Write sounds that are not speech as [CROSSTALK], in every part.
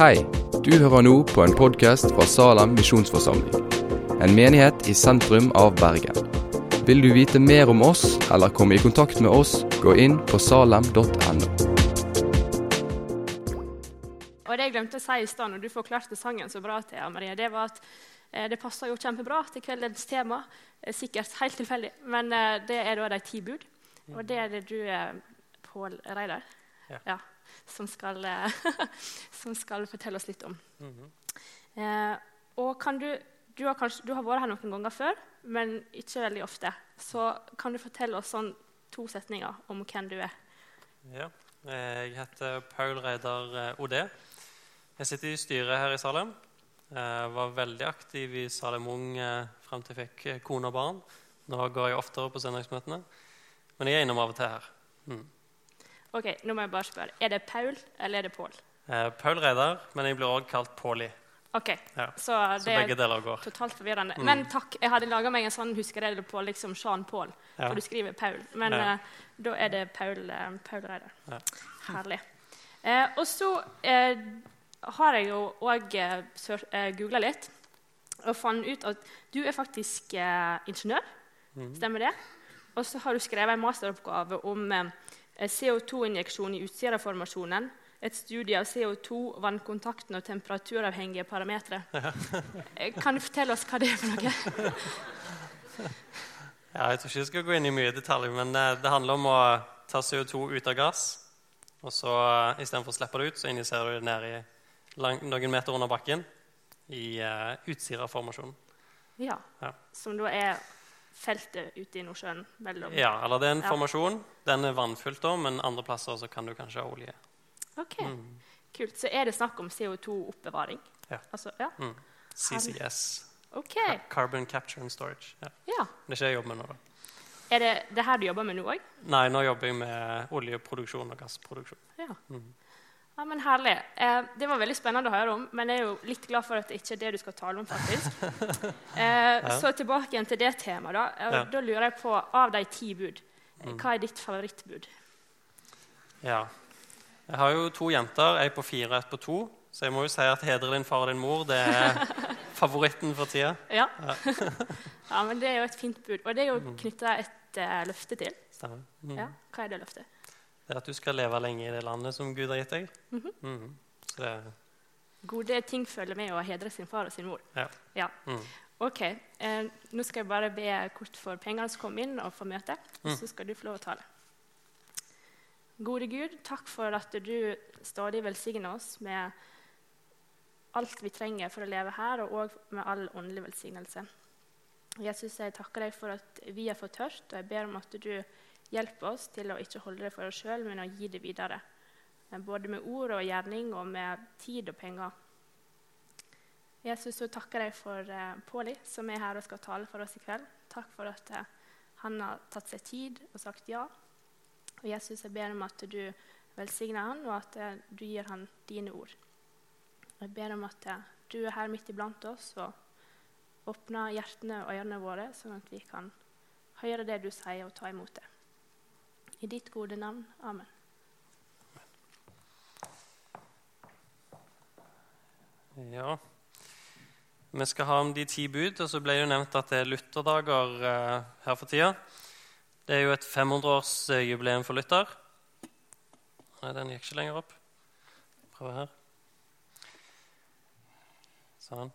Hei, du hører nå på en podkast fra Salem misjonsforsamling. En menighet i sentrum av Bergen. Vil du vite mer om oss eller komme i kontakt med oss, gå inn på salem.no. Og det jeg glemte å si i stad, når du forklarte sangen så bra til Maria, det var at eh, det passer jo kjempebra til kveldens tema. Eh, sikkert helt tilfeldig, men eh, det er da de ti bud. Og det er det du, Pål Reidar, Ja. ja, som, skal, eh, [LAUGHS] som skal fortelle oss litt om. Mhm. Eh, og kan du, du, har kanskje, du har vært her noen ganger før, men ikke veldig ofte. Så kan du fortelle oss sånn to setninger om hvem du er? Ja. eh, Jeg heter Paul Reidar eh, Odé. Jeg sitter i styret her i Salem. Jeg var veldig aktiv i Salem Ung frem fram til jeg fikk kone og barn. Nå går jeg oftere på søndagsmøtene. Men jeg er innom av og til her. Mm. Ok, nå må jeg bare spørre. Er det Paul eller er det Pål? Eh, Paul Reidar, men jeg blir også kalt Påli. Ok, Ja. så Så det begge er totalt forvirrende. Mm. Men takk, jeg hadde laga meg en sånn huskeregel på liksom Jean Paul, Ja. for du skriver Paul. Men Ja. eh, da er det Paul, eh, Paul Reidar. Ja. Herlig. Eh, og så eh, har jeg jo òg eh, googla litt og fant ut at du er faktisk ingeniør. Mm. Stemmer det? Og så har du skrevet en masteroppgave om eh, CO2-injeksjon i Utsira-formasjonen. Et studie av CO2, vannkontakten og temperaturavhengige parametere. [LAUGHS] Eh, Kan du fortelle oss hva det er for noe? [LAUGHS] Ja, jeg tror ikke jeg skal gå inn i mye detaljer, men eh, det handler om å ta CO2 ut av gass. Og så istedenfor å slippe det ut, så injiserer du det ned i lang, noen meter under bakken i uh, Utsira-formasjonen. Ja. Ja. Som da er feltet ute i Nordsjøen mellom Ja, eller det er en Ja. formasjon. Den er vannfylt, da, men andre plasser så kan du kanskje ha olje. Ok, Mm. Kult. Så er det snakk om CO2-oppbevaring? Ja. Altså, ja. Mm. CCS. OK. Carbon Capture and Storage. Ja. Ja. Det er ikke jeg jobber med nå, da. Er det det her du jobber med nå òg? Nei, nå jobber jeg med oljeproduksjon og gassproduksjon. Ja. Mm. Ja, men herlig. Eh, det var veldig spennende å høre om, men jeg er jo litt glad for at det ikke er det du skal tale om, faktisk. [LAUGHS] Eh, Så tilbake igjen til det temaet. Da Eh, Ja. Da lurer jeg på, av de ti bud, eh, Mm. hva er ditt favorittbud? Ja. Jeg har jo to jenter, ei på fire og ei på to. Så jeg må jo si at 'Hedre din far og din mor' det er [LAUGHS] favoritten for tida. Ja. [LAUGHS] ja, men det er jo et fint bud. Og det er jo Mm. knytta et uh, løfte til. Mm. Ja, Hva er det løftet? Det er at du skal leve lenge i det landet som Gud har gitt deg. Mm. Så det, Gode ting følger med å hedre sin far og sin mor. Ja. mm. Ok, eh, Nå skal jeg bare be kort for pengene som kom inn, og for møtet. Mm. så skal du få lov å tale. Gode Gud, takk for at du stadig velsigner oss med alt vi trenger for å leve her, og òg med all åndelig velsignelse. Jesus, jeg takker deg for at vi har fått hørt, og jeg ber om at du hjelper oss til å ikke holde det for oss sjøl, men å gi det videre. Eh, Både med ord og gjerning, og med tid og penger. Jesus, så takker jeg for Pauli Påli, som er her og skal tale for oss i kveld. Takk for at eh, han har tatt seg tid og sagt ja. Og Jesus, jeg ber om at du velsigner han, og at eh, du gir han dine ord. Jeg ber om at eh, du er her midt iblant oss og åpner hjertene og ørene våre, sånn at vi kan høre det du sier, og ta imot det. I ditt gode navn. Amen. Ja. Vi skal ha om de ti bud, og så ble det jo nevnt at det er Lutherdager eh, her for tida. Det er jo et 500-årsjubileum for Luther. Nei, den gikk ikke lenger opp. Prøver her. Sånn.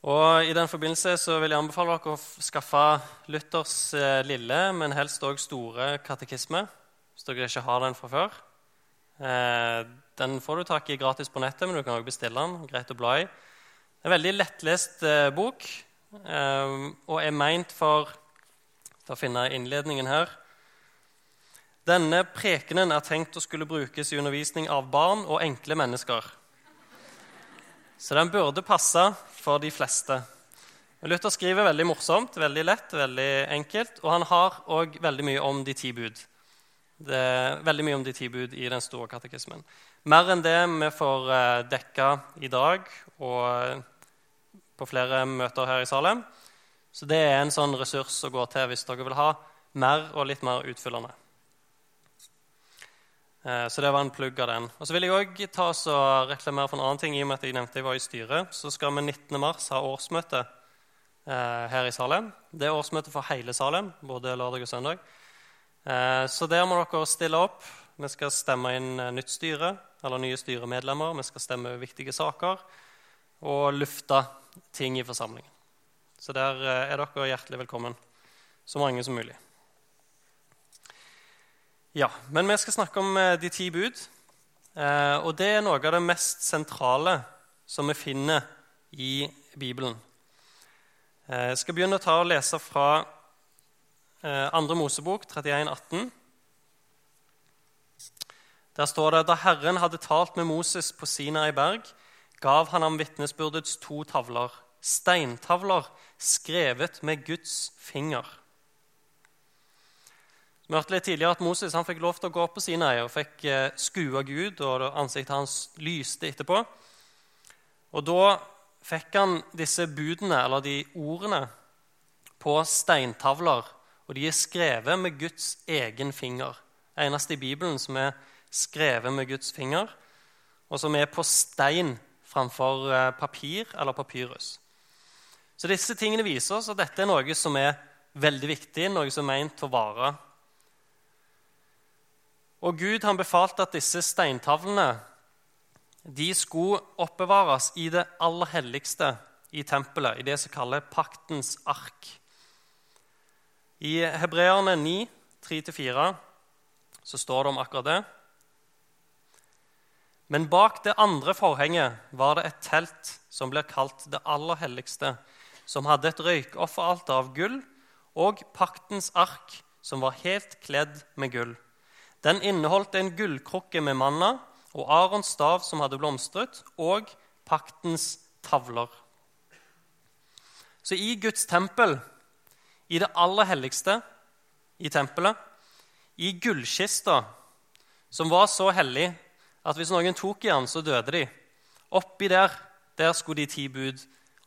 Og I den forbindelse så vil jeg anbefale dere å skaffe Luthers eh, lille, men helst òg store katekisme, hvis dere ikke har den fra før. Eh, den får du tak i gratis på nettet, men du kan også bestille den. Greit å bla i. Det er en veldig lettlest eh, bok og er meint for Da finner jeg innledningen her. Denne prekenen er tenkt å skulle brukes i undervisning av barn og enkle mennesker. Så den burde passe for de fleste. Luther skriver veldig morsomt, veldig lett, veldig enkelt, og han har òg veldig mye om de ti bud. Det er veldig mye om de ti bud i den store katekismen. Mer enn det vi får eh, dekka i dag og eh, på flere møter her i Salem. Så det er en sånn ressurs å gå til hvis dere vil ha mer og litt mer utfyllende. Eh, så det var en plugg av den. Og så vil jeg òg reklamere for en annen ting. i og med at jeg nevnte jeg var i styret, Så skal vi 19. mars ha årsmøte eh, her i Salem. Det er årsmøte for hele Salem, både lørdag og søndag. Eh, så der må dere stille opp. Vi skal stemme inn nytt styre, eller nye styremedlemmer. Vi skal stemme viktige saker og lufte ting i forsamlingen. Så der er dere hjertelig velkommen, så mange som mulig. Ja, men vi skal snakke om eh, de ti bud. Eh, og det er noe av det mest sentrale som vi finner i Bibelen. Eh, jeg skal begynne å ta og lese fra Andre Mosebok 31, 18. Der står det da Herren hadde talt med Moses på Sinai berg, gav han ham vitnesbyrdets to tavler, steintavler skrevet med Guds finger. Vi hørte litt tidligere at Moses han fikk lov til å gå opp på Sinai og fikk eh, skue Gud, og ansiktet hans lyste etterpå. Og da fikk han disse budene, eller de ordene, på steintavler. Og de er skrevet med Guds egen finger. Eneste i Bibelen som er skrevet med Guds finger, og som er på stein framfor eh, papir eller papyrus. Så disse tingene viser oss at dette er noe som er veldig viktig, noe som er ment å vare og Gud han befalte at disse steintavlene de skulle oppbevares i det aller helligste i tempelet, i det som kalles paktens ark. I Hebreerne 9, 3-4 så står det om akkurat det. Men bak det andre forhenget var det et telt som blir kalt det aller helligste, som hadde et røykofferalter av gull og paktens ark, som var helt kledd med gull. Den inneholdt en gullkrukke med manna og Arons stav som hadde blomstret, og paktens tavler. Så i Guds tempel, i det aller helligste i tempelet, i gullkista, som var så hellig at hvis noen tok i den, så døde de Oppi der der skulle de ti bud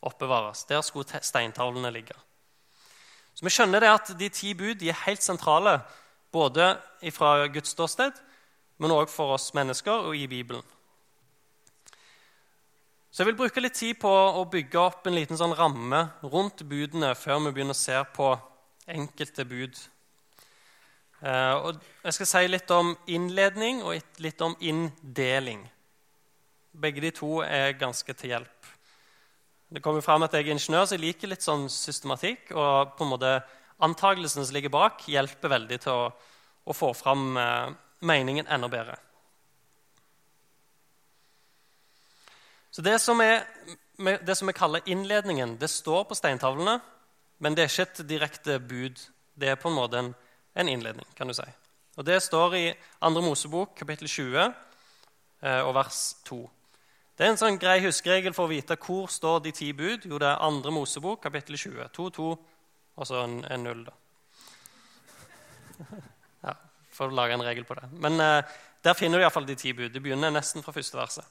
oppbevares. Der skulle steintavlene ligge. Så Vi skjønner det at de ti bud de er helt sentrale både fra Guds ståsted, men òg for oss mennesker og i Bibelen. Så Jeg vil bruke litt tid på å bygge opp en liten sånn ramme rundt budene før vi begynner å se på enkelte bud. Eh, og jeg skal si litt om innledning og litt om inndeling. Begge de to er ganske til hjelp. Det kommer fram at jeg er ingeniør, så jeg liker litt sånn systematikk. og på en måte Antakelsen som ligger bak, hjelper veldig til å, å få fram eh, meningen enda bedre. Så det som, er, det som vi kaller innledningen, det står på steintavlene, men det er ikke et direkte bud. Det er på en måte en, en innledning, kan du si. Og Det står i 2. Mosebok, kapittel 20, eh, og vers 2. Det er en sånn grei huskeregel for å vite hvor står de ti bud. Jo, det er 2. Mosebok, kapittel 20. 2, 2, og så en, en null, da. Ja, Får lage en regel på det. Men eh, der finner du iallfall de ti bud. Det begynner nesten fra første verset.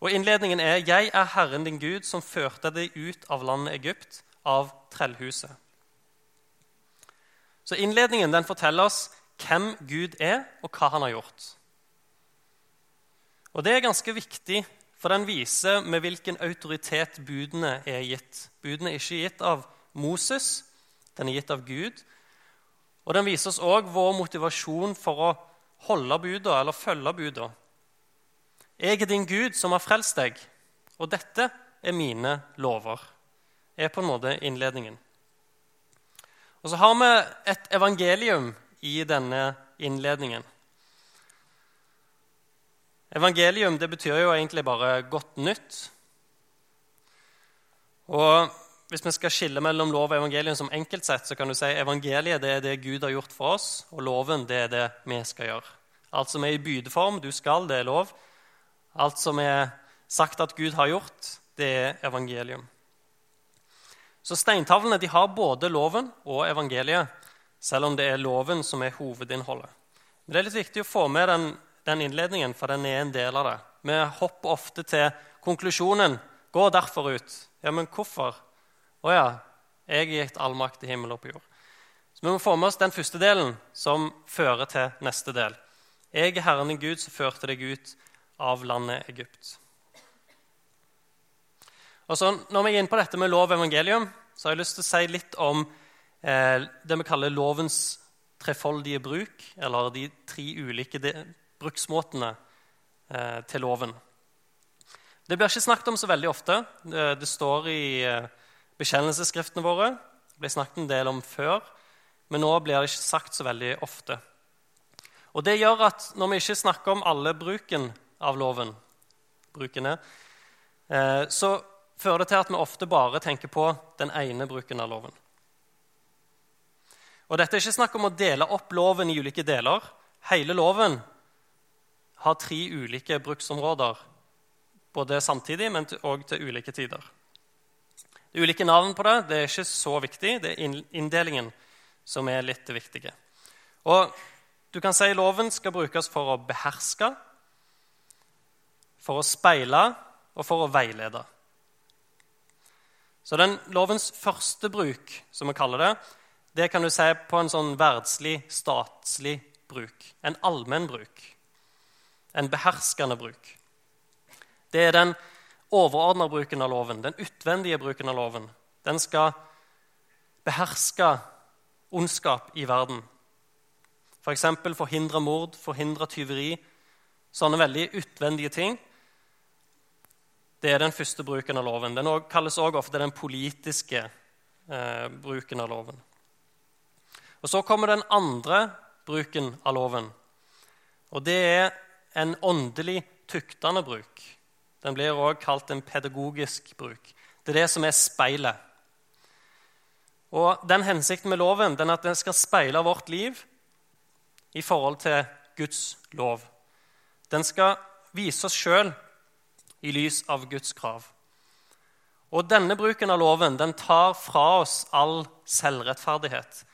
Og Innledningen er 'Jeg er Herren din Gud, som førte deg ut av landet Egypt, av trellhuset'. Så Innledningen den forteller oss hvem Gud er, og hva han har gjort. Og Det er ganske viktig, for den viser med hvilken autoritet budene er gitt. Budene er ikke gitt av Moses, den er gitt av Gud. Og den viser oss òg vår motivasjon for å holde buda eller følge buda. Jeg er din Gud som har frelst deg, og dette er mine lover. er på en måte innledningen. Og så har vi et evangelium i denne innledningen. Evangelium det betyr jo egentlig bare godt nytt. Og hvis vi skal skille mellom lov og evangelium som enkeltsett, så kan du si evangeliet det er det Gud har gjort for oss, og loven det er det vi skal gjøre. Alt som er i bydeform, du skal, det er lov. Alt som er sagt at Gud har gjort, det er evangelium. Så Steintavlene de har både loven og evangeliet, selv om det er loven som er hovedinnholdet. Men Det er litt viktig å få med den, den innledningen, for den er en del av det. Vi hopper ofte til konklusjonen 'gå derfor ut'. Ja, men hvorfor? Å ja, jeg er gitt all makt i himmel og på jord. Så Vi må få med oss den første delen, som fører til neste del. Jeg er Herren din Gud, som førte deg ut av landet Egypt. Og så Når vi er inne på dette med lov og evangelium, så har jeg lyst til å si litt om eh, det vi kaller lovens trefoldige bruk, eller de tre ulike bruksmåtene eh, til loven. Det blir ikke snakket om så veldig ofte. Det, det står i eh, bekjennelsesskriftene våre. Ble snakket en del om før, men nå blir det ikke sagt så veldig ofte. Og Det gjør at når vi ikke snakker om alle bruken av loven, brukene, eh, så fører det til at vi ofte bare tenker på den ene bruken av loven. Og Dette er ikke snakk om å dele opp loven i ulike deler. Hele loven har tre ulike bruksområder, både samtidig, men òg til ulike tider. Det er ulike navn på det. Det er ikke så viktig. Det er inndelingen som er litt viktige. Og du kan si Loven skal brukes for å beherske, for å speile og for å veilede. Så den lovens første bruk, som vi kaller det, det kan du si på en sånn verdslig, statslig bruk. En allmenn bruk. En beherskende bruk. Det er den overordna bruken av loven, den utvendige bruken av loven. Den skal beherske ondskap i verden. F.eks. For forhindre mord, forhindre tyveri. Sånne veldig utvendige ting. Det er den første bruken av loven. Den kalles også ofte den politiske eh, bruken av loven. Og Så kommer den andre bruken av loven. Og det er en åndelig tuktende bruk. Den blir også kalt en pedagogisk bruk. Det er det som er speilet. Og den Hensikten med loven den er at den skal speile vårt liv i forhold til Guds lov. Den skal vise oss sjøl i lys av Guds krav. Og Denne bruken av loven den tar fra oss all selvrettferdighet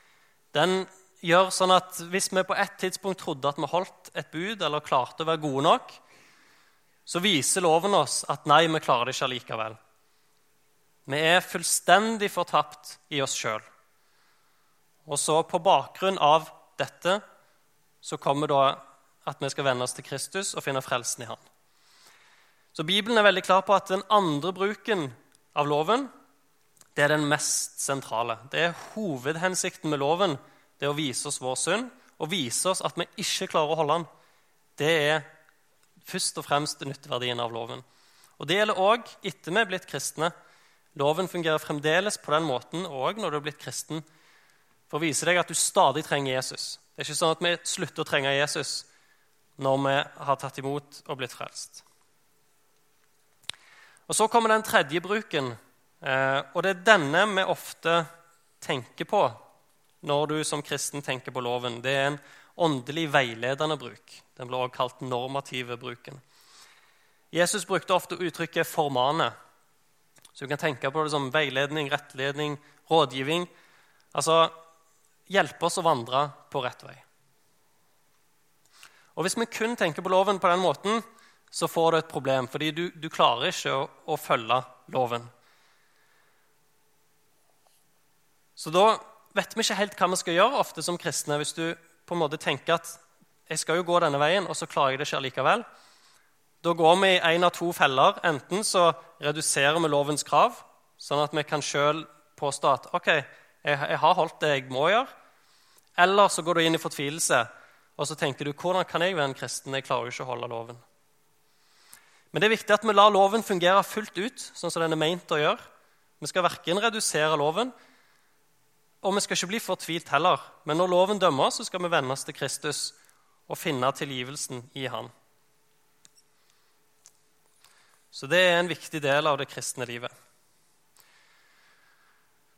den gjør sånn at hvis vi på et tidspunkt trodde at vi holdt et bud eller klarte å være gode nok, så viser loven oss at nei, vi klarer det ikke allikevel. Vi er fullstendig fortapt i oss sjøl. Og så på bakgrunn av dette så kommer da at vi skal vende oss til Kristus og finne frelsen i Han. Så Bibelen er veldig klar på at den andre bruken av loven det er den mest sentrale. Det er hovedhensikten med loven. Det er å vise oss vår synd og vise oss at vi ikke klarer å holde den. Det er først og fremst nytteverdien av loven. Og Det gjelder òg etter vi er blitt kristne. Loven fungerer fremdeles på den måten òg når du er blitt kristen, for å vise deg at du stadig trenger Jesus. Det er ikke sånn at vi slutter å trenge Jesus når vi har tatt imot og blitt frelst. Og Så kommer den tredje bruken Eh, og det er denne vi ofte tenker på når du som kristen tenker på loven. Det er en åndelig veiledende bruk. Den ble også kalt normative bruken. Jesus brukte ofte uttrykket 'formane'. Så du kan tenke på det som veiledning, rettledning, rådgivning. Altså hjelpe oss å vandre på rett vei. Og Hvis vi kun tenker på loven på den måten, så får du et problem, fordi du, du klarer ikke å, å følge loven. Så da vet vi ikke helt hva vi skal gjøre ofte som kristne. Hvis du på en måte tenker at jeg skal jo gå denne veien, og så klarer jeg det ikke likevel. Da går vi i én av to feller. Enten så reduserer vi lovens krav, sånn at vi kan sjøl påstå at ok, jeg, jeg, har holdt det jeg må gjøre. Eller så går du inn i fortvilelse og så tenker du, hvordan kan jeg være en kristen? Jeg klarer jo ikke å holde loven. Men det er viktig at vi lar loven fungere fullt ut, sånn som den er meint å gjøre. Vi skal verken redusere loven og vi skal ikke bli fortvilt heller. Men når loven dømmer så skal vi vende oss til Kristus og finne tilgivelsen i Han. Så det er en viktig del av det kristne livet.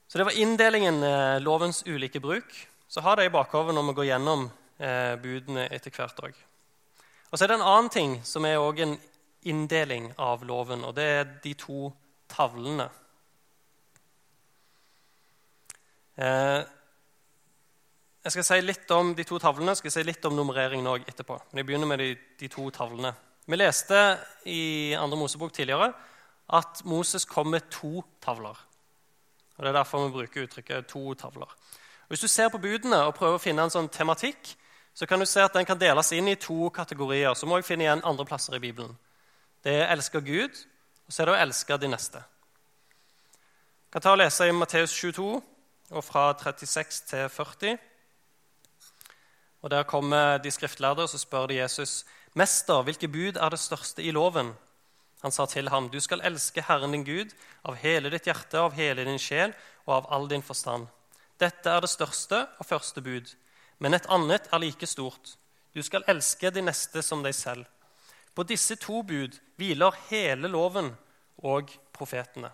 Så det var inndelingen, eh, lovens ulike bruk. Så ha det i bakhodet når vi går gjennom eh, budene etter hvert òg. Og så er det en annen ting som er òg en inndeling av loven, og det er de to tavlene. Eh, jeg skal si litt om de to tavlene jeg skal si litt om nummereringen òg etterpå. Men jeg begynner med de, de, to tavlene. Vi leste i andre Mosebok tidligere at Moses kom med to tavler. Og Det er derfor vi bruker uttrykket 'to tavler'. Og Hvis du ser på budene og prøver å finne en sånn tematikk, så kan du se at den kan deles inn i to kategorier. Så må finner finne igjen andre plasser i Bibelen. Det er 'elsker Gud', og så er det å elske de neste. Jeg kan ta og lese i Matteus 22, og fra 36 til 40. Og Der kommer de skriftlærde og så spør de Jesus, 'Mester, hvilke bud er det største i loven?' Han sa til ham, 'Du skal elske Herren din Gud av hele ditt hjerte, av hele din sjel og av all din forstand.' Dette er det største og første bud. Men et annet er like stort. Du skal elske de neste som deg selv. På disse to bud hviler hele loven og profetene.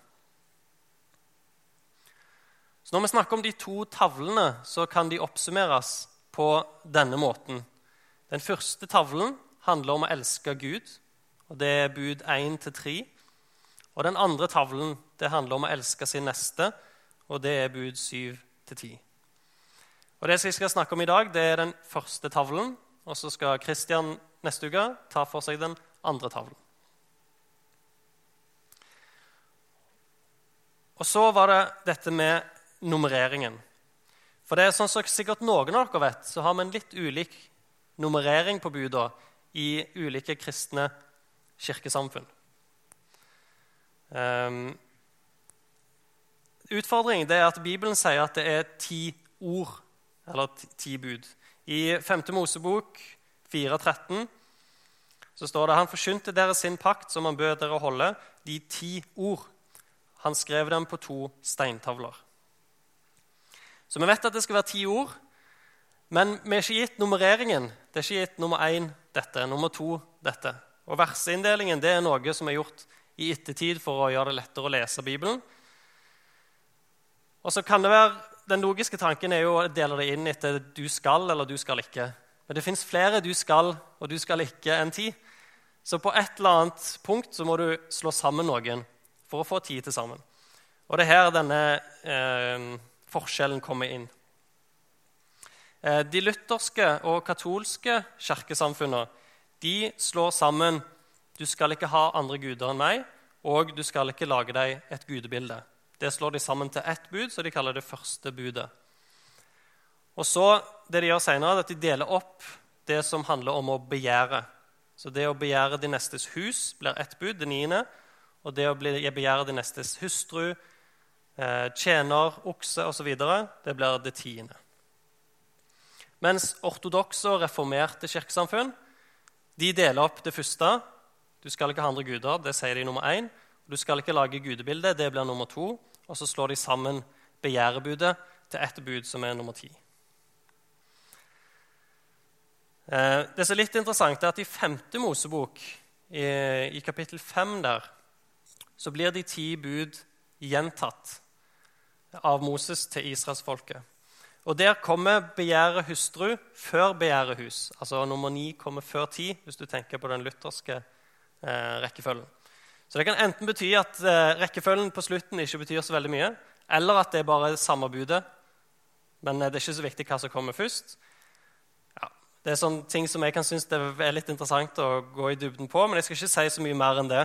Så Når vi snakker om de to tavlene, så kan de oppsummeres på denne måten. Den første tavlen handler om å elske Gud, og det er bud 1-3. Og den andre tavlen det handler om å elske sin neste, og det er bud 7-10. Og Det som vi skal snakke om i dag, det er den første tavlen. Og så skal Kristian neste uke ta for seg den andre tavlen. Og så var det dette med nummereringen. For det er sånn som sikkert noen av dere vet, så har vi en litt ulik nummerering på buda i ulike kristne kirkesamfunn. Um, utfordringen er at Bibelen sier at det er ti ord eller ti bud. I 5. Mosebok 4.13 så står det han forkynte dere sin pakt som han bød dere holde, de ti ord. Han skrev dem på to steintavler. Så vi vet at det skal være ti ord, men vi er ikke gitt nummereringen. Det er ikke gitt nummer én dette, nummer to dette. Og Verseinndelingen det er noe som er gjort i ettertid for å gjøre det lettere å lese Bibelen. Og så kan det være den logiske tanken er jo å dele det inn etter du skal eller du skal ikke. Men det fins flere du skal og du skal ikke enn ti. Så på et eller annet punkt så må du slå sammen noen for å få ti til sammen. Og det er her denne eh, forskjellen kommer inn. Eh, de lutherske og katolske kirkesamfunnene de slår sammen du skal ikke ha andre guder enn meg, og du skal ikke lage deg et gudebilde. Det slår de sammen til ett bud, så de kaller det første budet. Og så, Det de gjør senere, er at de deler opp det som handler om å begjære. Så det å begjære de nestes hus blir ett bud, det niende. Og det å begjære de nestes hustru, tjener, okse osv., det blir det tiende. Mens ortodokse og reformerte kirkesamfunn de deler opp det første. Du skal ikke ha andre guder, det sier de nummer én. Du skal ikke lage gudebilde, det blir nummer to. Og så slår de sammen begjærebudet til ett bud, som er nummer ti. Eh, det som er litt interessant, er at i femte Mosebok, i kapittel fem der, så blir de ti bud gjentatt av Moses til israelsfolket. Og Der kommer begjæret hustru før begjæret hus. Altså Nummer ni kommer før ti, hvis du tenker på den lutherske eh, rekkefølgen. Så det kan enten bety at eh, rekkefølgen på slutten ikke betyr så veldig mye, eller at det er bare samme budet, men eh, det er ikke så viktig hva som kommer først. Ja, det er sånne ting som jeg kan synes er litt interessant å gå i dybden på, men jeg skal ikke si så mye mer enn det.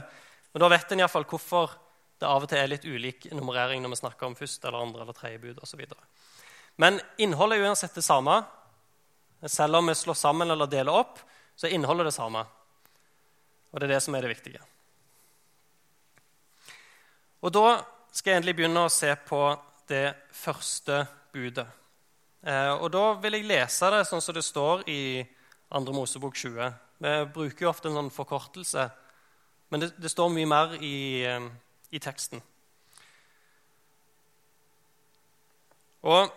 Men da vet en iallfall hvorfor det av og til er litt ulik nummerering når vi snakker om første eller andre eller tredje bud osv. Men innholdet er uansett det samme. Selv om vi slår sammen eller deler opp, så er innholdet det samme. Og det er det som er det viktige. Og Da skal jeg endelig begynne å se på det første budet. Eh, og Da vil jeg lese det sånn som det står i 2. Mosebok 20. Vi bruker jo ofte en sånn forkortelse, men det, det står mye mer i, eh, i teksten. Og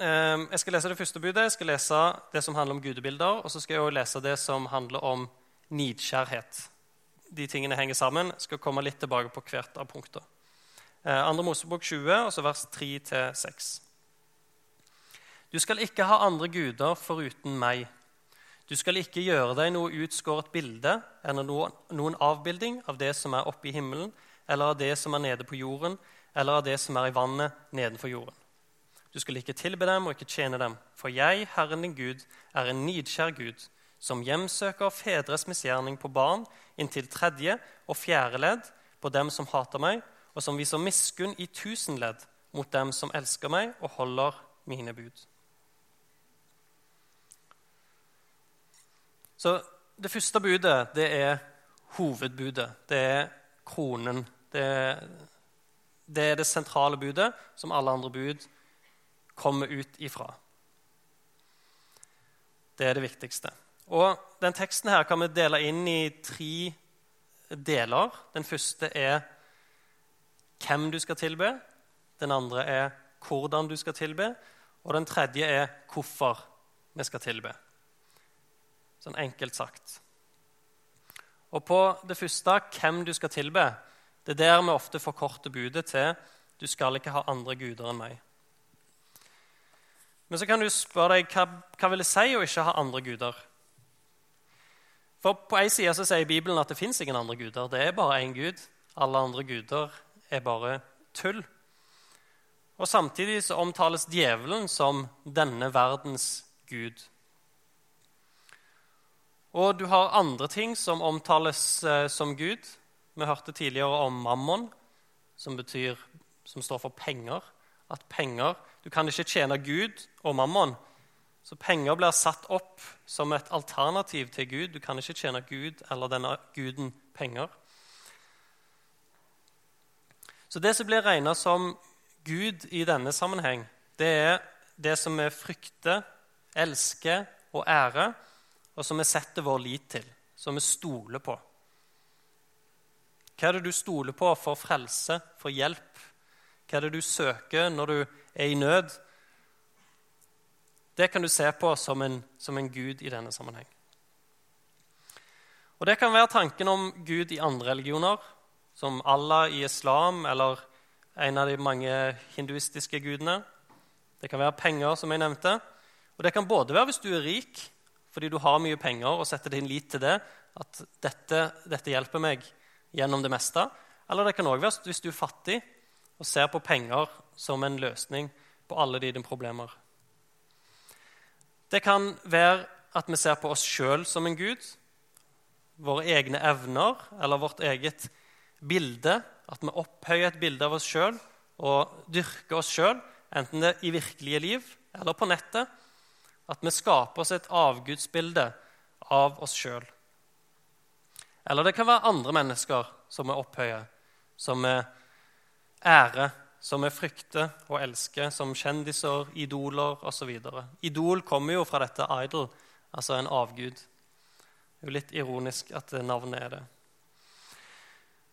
eh, Jeg skal lese det første budet, jeg skal lese det som handler om gudebilder, og så skal jeg også lese det som handler om nidkjærhet de tingene henger sammen. Jeg skal komme litt tilbake på hvert av punktene. Eh, andre Mosebok 20, og så vers 3-6. Du skal ikke ha andre guder foruten meg. Du skal ikke gjøre deg noe utskåret bilde eller noen avbilding av det som er oppe i himmelen, eller av det som er nede på jorden, eller av det som er i vannet nedenfor jorden. Du skal ikke tilbe dem og ikke tjene dem, for jeg, Herren din Gud, er en nidkjær Gud, som hjemsøker fedres misgjerning på barn inntil tredje og fjerde ledd på dem som hater meg, og som viser miskunn i tusen ledd mot dem som elsker meg og holder mine bud. Så det første budet, det er hovedbudet. Det er kronen. Det det er det sentrale budet som alle andre bud kommer ut ifra. Det er det viktigste. Og den teksten her kan vi dele inn i tre deler. Den første er hvem du skal tilbe. Den andre er hvordan du skal tilbe. Og den tredje er hvorfor vi skal tilbe. Sånn enkelt sagt. Og på det første, hvem du skal tilbe, det er der vi ofte forkorter budet til 'du skal ikke ha andre guder enn meg'. Men så kan du spørre deg hva, hva vil det si å ikke ha andre guder? For På en side så sier Bibelen at det fins ingen andre guder. Det er bare én gud. Alle andre guder er bare tull. Og Samtidig så omtales djevelen som denne verdens gud. Og du har andre ting som omtales eh, som Gud. Vi hørte tidligere om mammon, som, betyr, som står for penger. At penger Du kan ikke tjene Gud og mammon. Så penger blir satt opp som et alternativ til Gud. Du kan ikke tjene Gud eller denne guden penger. Så det som blir regna som Gud i denne sammenheng, det er det som vi frykter, elsker og ærer, og som vi setter vår lit til, som vi stoler på. Hva er det du stoler på for frelse, for hjelp? Hva er det du søker når du er i nød? Det kan du se på som en, som en gud i denne sammenheng. Og Det kan være tanken om Gud i andre religioner, som Allah i islam eller en av de mange hinduistiske gudene. Det kan være penger, som jeg nevnte. Og det kan både være hvis du er rik fordi du har mye penger og setter din lit til det, at dette, dette hjelper meg gjennom det meste. Eller det kan òg være hvis du er fattig og ser på penger som en løsning på alle dine problemer. Det kan være at vi ser på oss sjøl som en gud, våre egne evner eller vårt eget bilde. At vi opphøyer et bilde av oss sjøl og dyrker oss sjøl, enten det er i virkelige liv eller på nettet. At vi skaper oss et avgudsbilde av oss sjøl. Eller det kan være andre mennesker som vi opphøyer, som vi ærer, som vi frykter og elsker, som kjendiser, idoler osv. Idol kommer jo fra dette idol, altså en avgud. Det er jo litt ironisk at navnet er det.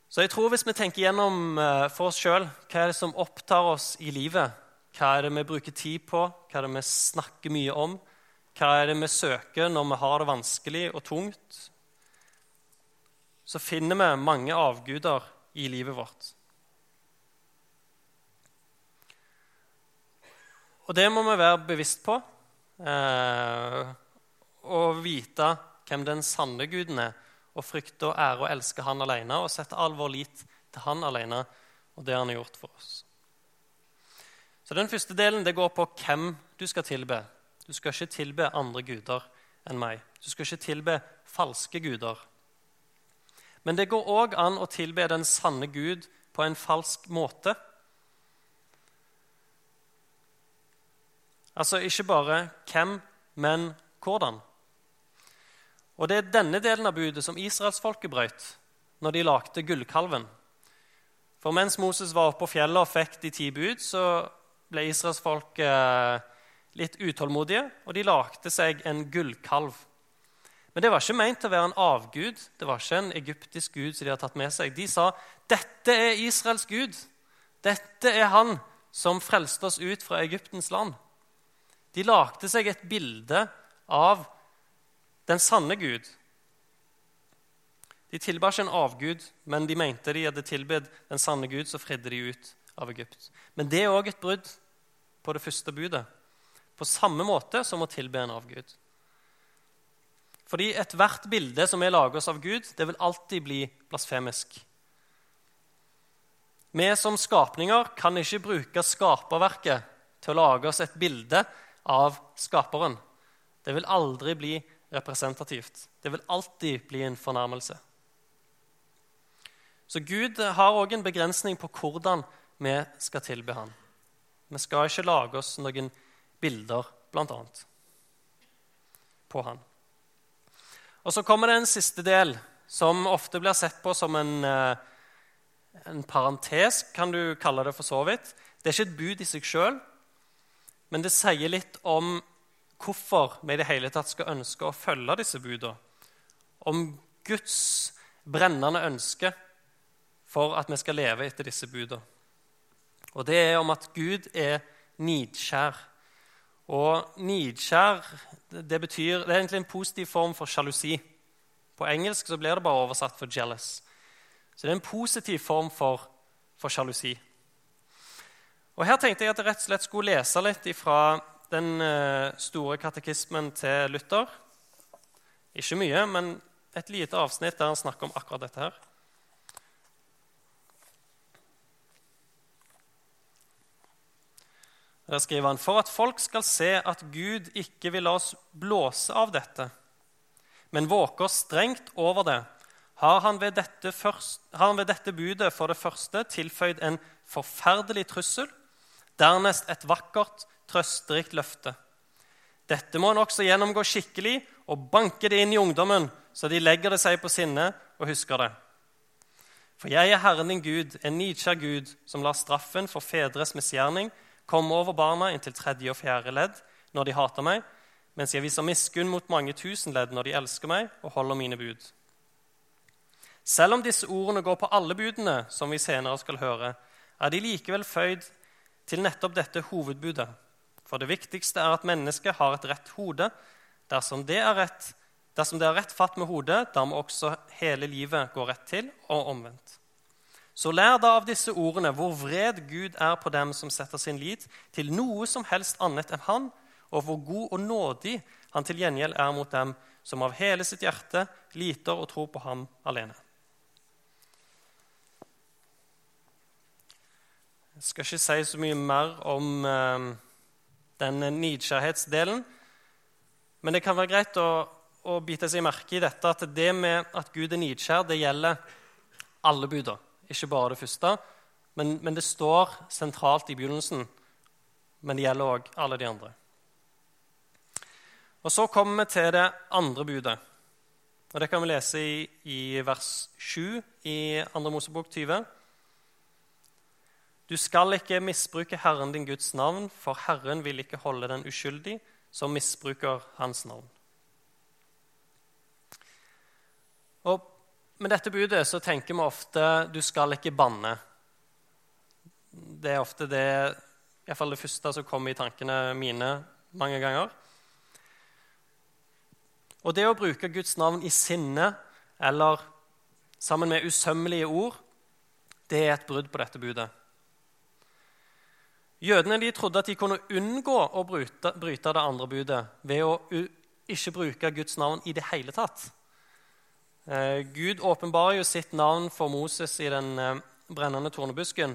Så jeg tror hvis vi tenker gjennom eh, for oss sjøl hva er det som opptar oss i livet, hva er det vi bruker tid på, hva er det vi snakker mye om, hva er det vi søker når vi har det vanskelig og tungt, så finner vi mange avguder i livet vårt. Og det må vi være bevisst på eh, og vite hvem den sanne guden er, og frykte og ære og elske han alene og sette all vår lit til han alene og det han har gjort for oss. Så Den første delen det går på hvem du skal tilbe. Du skal ikke tilbe andre guder enn meg. Du skal ikke tilbe falske guder. Men det går òg an å tilbe den sanne Gud på en falsk måte. Altså ikke bare hvem, men hvordan. Og det er denne delen av budet som israelsfolket brøt når de lagde gullkalven. For mens Moses var oppe på fjellet og fikk de ti bud, så ble Israels folk litt utålmodige, og de lagde seg en gullkalv. Men det var ikke ment å være en avgud. Det var ikke en egyptisk gud som de hadde tatt med seg. De sa dette er Israels gud. Dette er han som frelste oss ut fra Egyptens land. De lagde seg et bilde av den sanne Gud. De tilba ikke en avgud, men de mente de hadde tilbedt den sanne Gud, så fridde de ut av Egypt. Men det er òg et brudd på det første budet, på samme måte som å tilbe en avgud. Fordi ethvert bilde som vi lager oss av Gud, det vil alltid bli blasfemisk. Vi som skapninger kan ikke bruke skaperverket til å lage oss et bilde av skaperen. Det vil aldri bli representativt. Det vil alltid bli en fornærmelse. Så Gud har òg en begrensning på hvordan vi skal tilbe Han. Vi skal ikke lage oss noen bilder, annet, på Han. Og så kommer det en siste del, som ofte blir sett på som en, eh, en parentes, kan du kalle det for så vidt. Det er ikke et bud i seg sjøl, men det sier litt om hvorfor vi i det hele tatt skal ønske å følge disse budene. Om Guds brennende ønske for at vi skal leve etter disse budene. Og det er om at Gud er nidskjær. Og nidskjær det betyr, det er egentlig en positiv form for sjalusi. På engelsk så blir det bare oversatt for 'jealous'. Så det er en positiv form for, for sjalusi. Og Her tenkte jeg at jeg rett og slett skulle lese litt fra den eh, store katekismen til Luther. Ikke mye, men et lite avsnitt der han snakker om akkurat dette her. Der skriver han for at folk skal se at Gud ikke vil la oss blåse av dette, men våker strengt over det, har han ved dette, først, han ved dette budet for det første tilføyd en forferdelig trussel, dernest et vakkert, trøsterikt løfte. Dette må en også gjennomgå skikkelig og banke det inn i ungdommen, så de legger det seg på sinne og husker det. For jeg er Herren din Gud, en nidkjær Gud, som lar straffen for fedres misgjerning komme over barna inntil tredje og fjerde ledd når de hater meg, mens jeg viser miskunn mot mange tusen ledd når de elsker meg og holder mine bud. Selv om disse ordene går på alle budene, som vi senere skal høre, er de likevel føyd til nettopp dette hovedbudet. For det viktigste er at mennesket har et rett hode. Dersom det er rett, dersom det er rett fatt med hodet, da må også hele livet gå rett til, og omvendt. Så lær da av disse ordene hvor vred Gud er på dem som setter sin lit til noe som helst annet enn Han, og hvor god og nådig Han til gjengjeld er mot dem som av hele sitt hjerte liter og tror på Ham alene. Jeg skal ikke si så mye mer om eh, den nidkjærhetsdelen, men det kan være greit å, å bite seg merke i dette at det med at Gud er nidkjær, det gjelder alle budene ikke bare det første. Men, men, det står sentralt i begynnelsen, men det gjelder òg alle de andre. Og Så kommer vi til det andre budet. Og Det kan vi lese i, i vers 7 i 2. Mosebok 20. Du skal ikke misbruke Herren din Guds navn, for Herren vil ikke holde den uskyldig som misbruker Hans navn. Og med dette budet så tenker vi ofte du skal ikke banne. Det er ofte det, iallfall det første som kommer i tankene mine mange ganger. Og det å bruke Guds navn i sinne eller sammen med usømmelige ord, det er et brudd på dette budet. Jødene de trodde at de kunne unngå å bryte, bryte det andre budet ved å ikke bruke Guds navn i det hele tatt. Eh, Gud åpenbarer jo sitt navn for Moses i den eh, brennende tornebusken.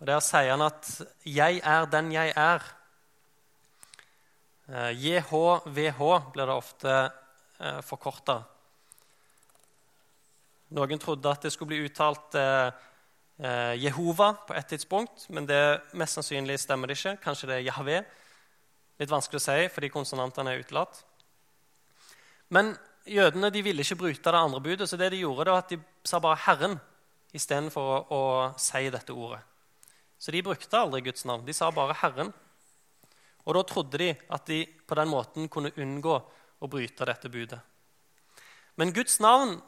Og Der sier han at 'jeg er den jeg er'. JHVH eh, blir det ofte forkorta. Noen trodde at det skulle bli uttalt Jehova på et tidspunkt, men det mest sannsynlig stemmer det ikke. Kanskje det er Jahve. Litt vanskelig å si fordi konsonantene er utelatt. Men jødene de ville ikke bryte det andre budet, så det de gjorde, var at de sa bare 'Herren' istedenfor å, å si dette ordet. Så de brukte aldri Guds navn. De sa bare 'Herren'. Og da trodde de at de på den måten kunne unngå å bryte dette budet. Men Guds navn,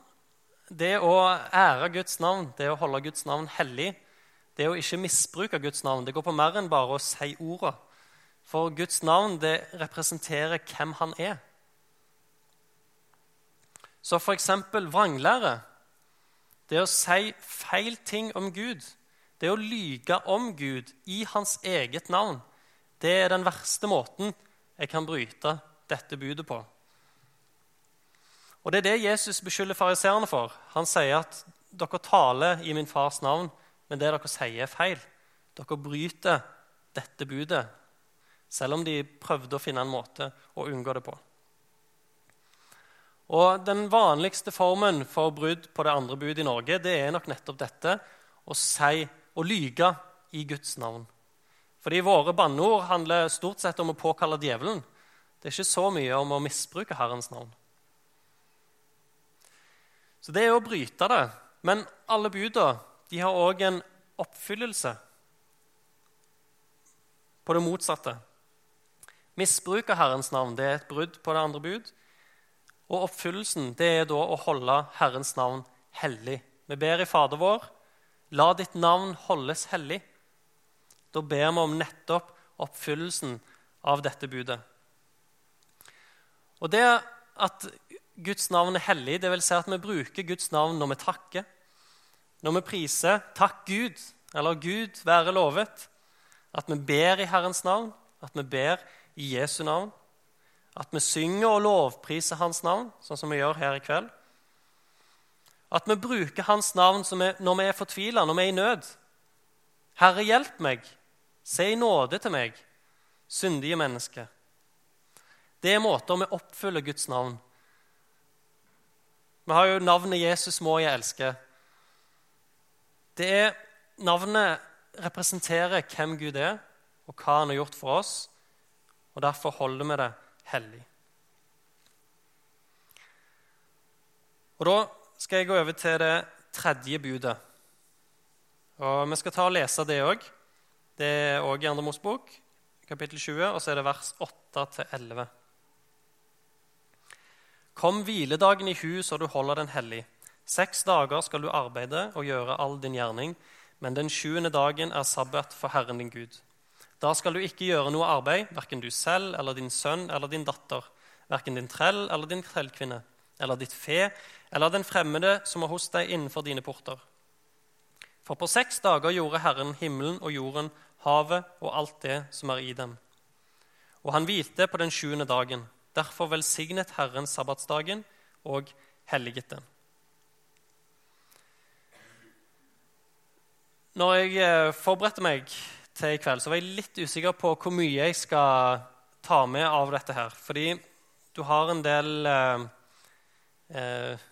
det å ære Guds navn, det å holde Guds navn hellig, det å ikke misbruke Guds navn, det går på mer enn bare å si ordet. For Guds navn det representerer hvem han er. Så f.eks. vranglære, det å si feil ting om Gud, det å lyge om Gud i hans eget navn, det er den verste måten jeg kan bryte dette budet på. Og Det er det Jesus beskylder fariseerne for. Han sier at dere taler i min fars navn, men det dere sier, er feil. Dere bryter dette budet, selv om de prøvde å finne en måte å unngå det på. Og Den vanligste formen for brudd på det andre budet i Norge det er nok nettopp dette å si og lyge i Guds navn. Fordi våre banneord handler stort sett om å påkalle djevelen. Det er ikke så mye om å misbruke Herrens navn. Så det er å bryte det. Men alle buda de har òg en oppfyllelse på det motsatte. Misbruk av Herrens navn det er et brudd på det andre bud. Og oppfyllelsen det er da å holde Herrens navn hellig. Vi ber i Fader vår, la ditt navn holdes hellig. Da ber vi om nettopp oppfyllelsen av dette budet. Og det at Guds navn er hellig, det vil si at vi bruker Guds navn når vi takker, når vi priser 'Takk, Gud', eller 'Gud være lovet', at vi ber i Herrens navn, at vi ber i Jesu navn, at vi synger og lovpriser Hans navn, sånn som vi gjør her i kveld. At vi bruker Hans navn når vi er fortvila, når vi er i nød. Herre, hjelp meg. Se i nåde til meg, syndige menneske. Det er måter vi oppfyller Guds navn. Vi har jo navnet 'Jesus må jeg elske'. Det er, Navnet representerer hvem Gud er, og hva han har gjort for oss. Og Derfor holder vi det hellig. Og Da skal jeg gå over til det tredje budet. Og Vi skal ta og lese det òg. Det er òg i Andre Mosebok, kapittel 20, og så er det vers 8-11. Kom hviledagen i hu så du holder den hellig. Seks dager skal du arbeide og gjøre all din gjerning, men den sjuende dagen er sabbat for Herren din Gud. Da skal du ikke gjøre noe arbeid, verken du selv eller din sønn eller din datter, verken din trell eller din trellkvinne, eller ditt fe eller den fremmede som er hos deg innenfor dine porter. For på seks dager gjorde Herren himmelen og jorden, havet og alt det som er i dem. Og han hvilte på den sjuende dagen. Derfor velsignet Herren sabbatsdagen og helliget den. Når jeg eh, forberedte meg til i kveld, så var jeg litt usikker på hvor mye jeg skal ta med av dette her. Fordi du har en del eh, eh,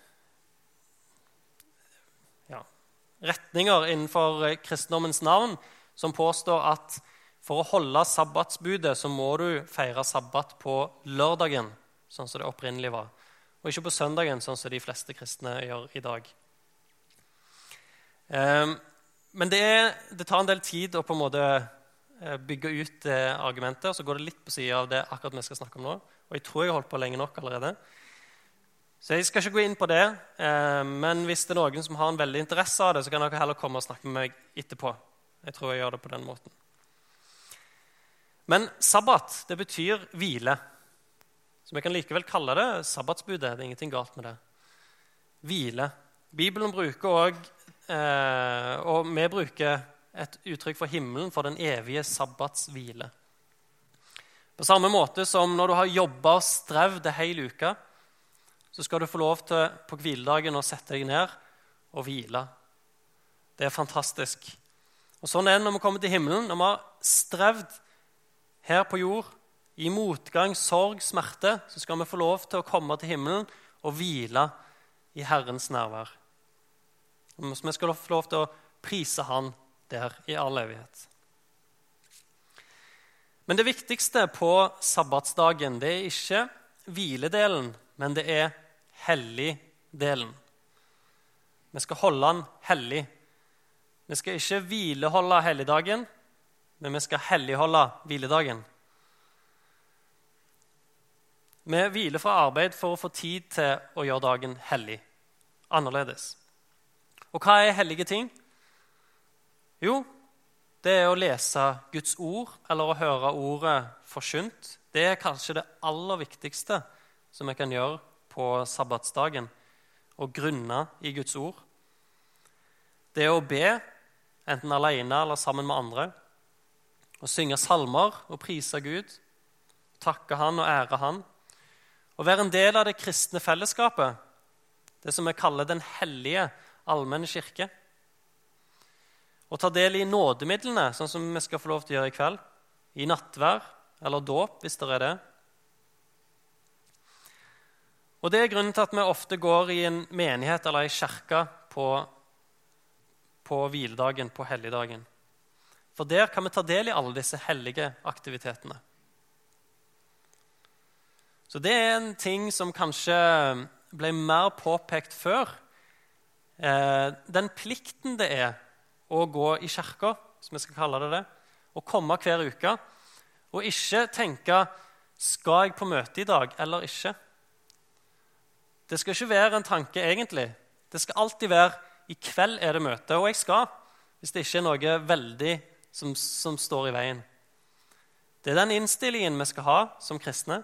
retninger innenfor kristendommens navn som påstår at for å holde sabbatsbudet så må du feire sabbat på lørdagen, sånn som det opprinnelig var, og ikke på søndagen, sånn som de fleste kristne gjør i dag. Eh, men det, det, tar en del tid å på en måte eh, bygge ut det argumentet. Så går det litt på sida av det akkurat vi skal snakke om nå. Og jeg tror jeg har holdt på lenge nok allerede. Så jeg skal ikke gå inn på det. Eh, men hvis det er noen som har en veldig interesse av det, så kan dere heller komme og snakke med meg etterpå. Jeg tror jeg gjør det på den måten. Men sabbat det betyr hvile. Så vi kan likevel kalle det sabbatsbudet. Det er ingenting galt med det. Hvile. Bibelen bruker òg Eh, og vi bruker et uttrykk for himmelen for den evige sabbats hvile. På samme måte som når du har jobba og strevd ei hel uke, så skal du få lov til på hviledagen å sette deg ned og hvile. Det er fantastisk. Og Sånn er det når vi kommer til himmelen. Når vi har strevd her på jord, i motgang, sorg, smerte, så skal vi få lov til å komme til himmelen og hvile i Herrens nærvær. Så vi skal få lov til å prise Han der i all evighet. Men det viktigste på sabbatsdagen det er ikke hviledelen, men det er helligdelen. Vi skal holde den hellig. Vi skal ikke hvileholde helligdagen, men vi skal helligholde hviledagen. Vi hviler fra arbeid for å få tid til å gjøre dagen hellig, annerledes. Og hva er hellige ting? Jo, det er å lese Guds ord eller å høre ordet forkynt. Det er kanskje det aller viktigste som vi kan gjøre på sabbatsdagen. Å grunne i Guds ord. Det er å be, enten alene eller sammen med andre. Å synge salmer og prise Gud. Takke Han og ære Han. Å være en del av det kristne fellesskapet, det som vi kaller den hellige allmenne kirke. Og ta del i nådemidlene, sånn som vi skal få lov til å gjøre i kveld. I nattvær eller dåp, hvis det er det. Og Det er grunnen til at vi ofte går i en menighet eller i kirke på, på hviledagen, på helligdagen. For der kan vi ta del i alle disse hellige aktivitetene. Så det er en ting som kanskje ble mer påpekt før, den plikten det er å gå i kirka, som vi skal kalle det det, å komme hver uke, og ikke tenke skal jeg på møte i dag eller ikke. Det skal ikke være en tanke, egentlig. Det skal alltid være i kveld er det møte, og jeg skal, hvis det ikke er noe veldig som, som står i veien. Det er den innstillingen vi skal ha som kristne.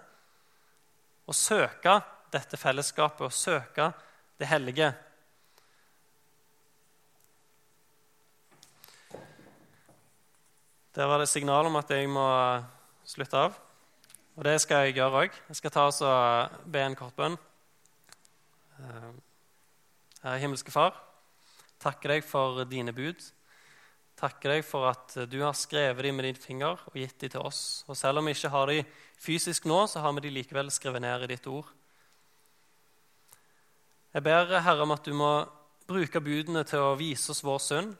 Å søke dette fellesskapet, å søke det hellige. Der var det signal om at jeg må slutte av. Og det skal jeg gjøre òg. Jeg skal ta oss og be en kort bønn. Eh, Herre himmelske Far, takker deg for dine bud. Takker deg for at du har skrevet dem med din finger og gitt dem til oss. Og selv om vi ikke har dem fysisk nå, så har vi dem likevel skrevet ned i ditt ord. Jeg ber Herre om at du må bruke budene til å vise oss vår synd,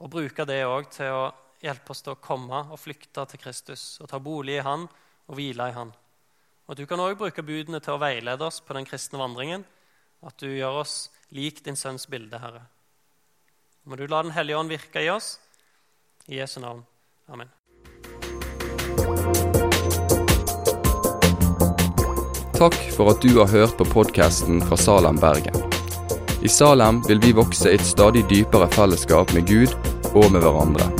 og bruke det òg til å hjelpe oss til å komme og flykte til Kristus og ta bolig i Han og hvile i Han. Og Du kan òg bruke budene til å veilede oss på den kristne vandringen, at du gjør oss lik din sønns bilde, Herre. Må du la Den hellige ånd virke i oss. I Jesu navn. Amen. Takk for at du har hørt på podkasten fra Salem, Bergen. I Salem vil vi vokse i et stadig dypere fellesskap med Gud og med hverandre.